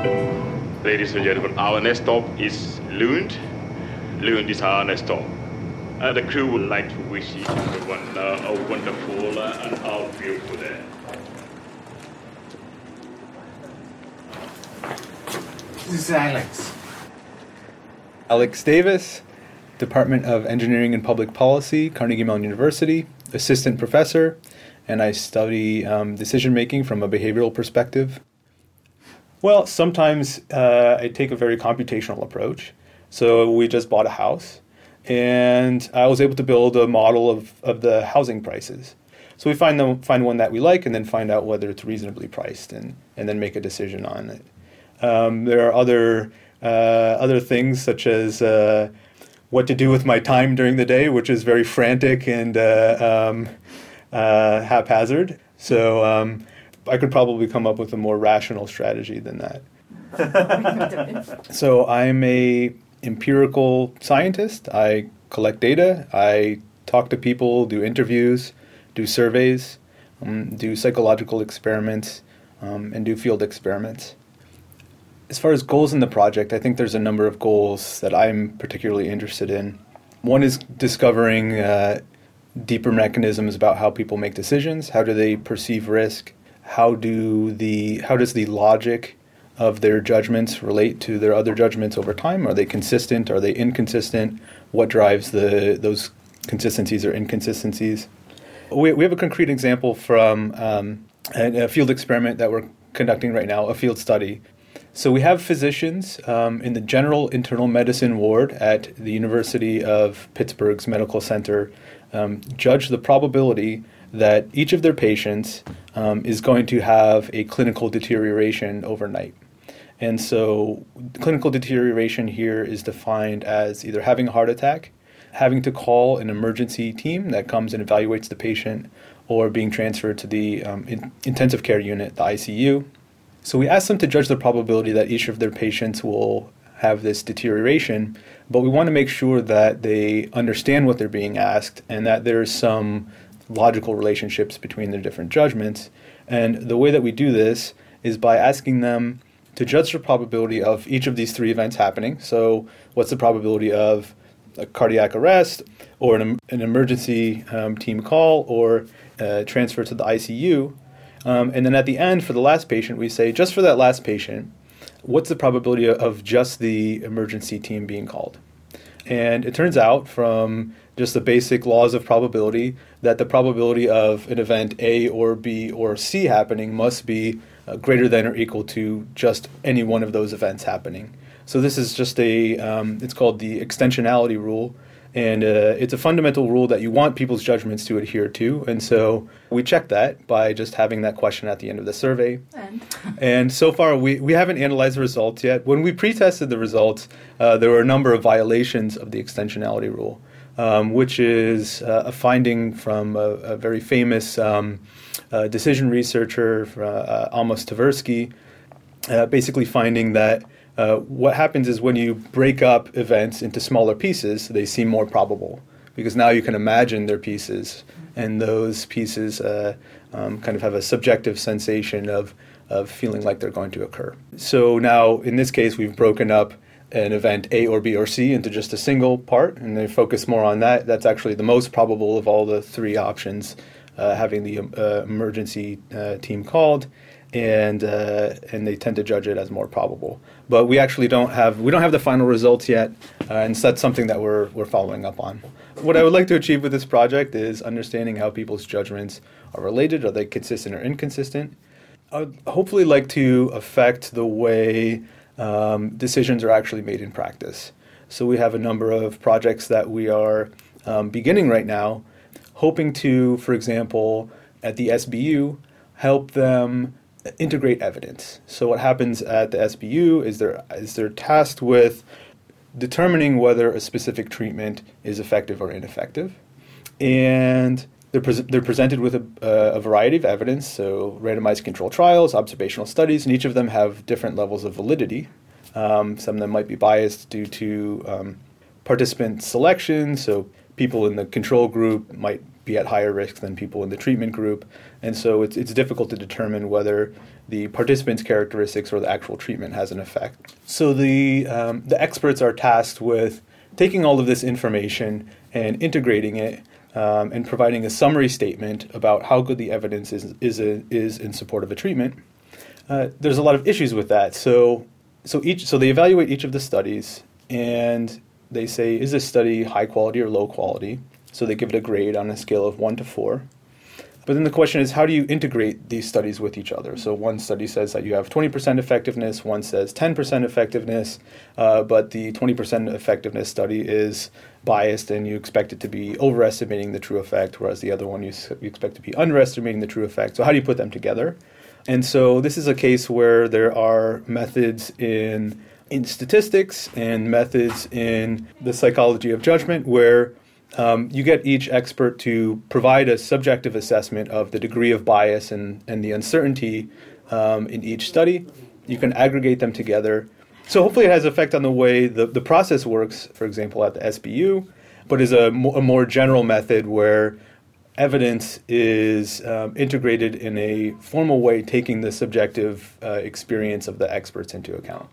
Ladies and gentlemen, our next stop is Lund. Lund is our next stop. Uh, the crew would like to wish each everyone uh, a wonderful uh, and all beautiful day. This is Alex. Alex Davis, Department of Engineering and Public Policy, Carnegie Mellon University, assistant professor, and I study um, decision making from a behavioral perspective. Well, sometimes uh, I take a very computational approach. So we just bought a house, and I was able to build a model of, of the housing prices. So we find them, find one that we like, and then find out whether it's reasonably priced, and, and then make a decision on it. Um, there are other uh, other things such as uh, what to do with my time during the day, which is very frantic and uh, um, uh, haphazard. So um, I could probably come up with a more rational strategy than that. so I'm a empirical scientist. I collect data. I talk to people, do interviews, do surveys, um, do psychological experiments, um, and do field experiments. As far as goals in the project, I think there's a number of goals that I'm particularly interested in. One is discovering uh, deeper mechanisms about how people make decisions. How do they perceive risk? How do the how does the logic of their judgments relate to their other judgments over time? Are they consistent? Are they inconsistent? What drives the those consistencies or inconsistencies? We, we have a concrete example from um, a, a field experiment that we're conducting right now, a field study so we have physicians um, in the general internal medicine ward at the University of Pittsburgh's Medical Center um, judge the probability that each of their patients um, is going to have a clinical deterioration overnight. And so, clinical deterioration here is defined as either having a heart attack, having to call an emergency team that comes and evaluates the patient, or being transferred to the um, in- intensive care unit, the ICU, so we asked them to judge the probability that each of their patients will have this deterioration, but we want to make sure that they understand what they're being asked and that there's some logical relationships between their different judgments. And the way that we do this is by asking them to judge the probability of each of these three events happening. So, what's the probability of a cardiac arrest, or an, an emergency um, team call, or uh, transfer to the ICU? Um, and then at the end, for the last patient, we say, just for that last patient, what's the probability of just the emergency team being called? And it turns out from just the basic laws of probability that the probability of an event A or B or C happening must be uh, greater than or equal to just any one of those events happening. So this is just a, um, it's called the extensionality rule, and uh, it's a fundamental rule that you want people's judgments to adhere to. And so we check that by just having that question at the end of the survey. And, and so far, we, we haven't analyzed the results yet. When we pre tested the results, uh, there were a number of violations of the extensionality rule, um, which is uh, a finding from a, a very famous um, uh, decision researcher, uh, Amos Tversky, uh, basically finding that uh, what happens is when you break up events into smaller pieces, they seem more probable because now you can imagine their pieces, and those pieces uh, um, kind of have a subjective sensation of, of feeling like they're going to occur. So now, in this case, we've broken up an event A or B or C into just a single part, and they focus more on that. That's actually the most probable of all the three options, uh, having the uh, emergency uh, team called and uh, and they tend to judge it as more probable. But we actually don't have we don't have the final results yet, uh, and so that's something that we're we're following up on. What I would like to achieve with this project is understanding how people's judgments are related. Are they consistent or inconsistent? I would hopefully like to affect the way um, decisions are actually made in practice. So we have a number of projects that we are um, beginning right now, hoping to, for example, at the SBU, help them integrate evidence. So what happens at the SBU is they're, is they're tasked with determining whether a specific treatment is effective or ineffective. And they're, pre- they're presented with a, uh, a, variety of evidence, so randomized control trials, observational studies, and each of them have different levels of validity. Um, some of them might be biased due to um, participant selection, so people in the control group might be at higher risk than people in the treatment group. And so it's, it's difficult to determine whether the participants' characteristics or the actual treatment has an effect. So the um, the experts are tasked with taking all of this information and integrating it um, and providing a summary statement about how good the evidence is is, a, is in support of a treatment. Uh, there's a lot of issues with that. So so each so they evaluate each of the studies and they say is this study high quality or low quality. So they give it a grade on a scale of one to four. But then the question is, how do you integrate these studies with each other? So one study says that you have 20% effectiveness, one says 10% effectiveness, uh, but the 20% effectiveness study is biased and you expect it to be overestimating the true effect, whereas the other one you, you expect to be underestimating the true effect. So how do you put them together? And so this is a case where there are methods in in statistics and methods in the psychology of judgment where um, you get each expert to provide a subjective assessment of the degree of bias and, and the uncertainty um, in each study. You can aggregate them together. So hopefully it has effect on the way the, the process works, for example, at the SBU, but is a, mo- a more general method where evidence is um, integrated in a formal way, taking the subjective uh, experience of the experts into account.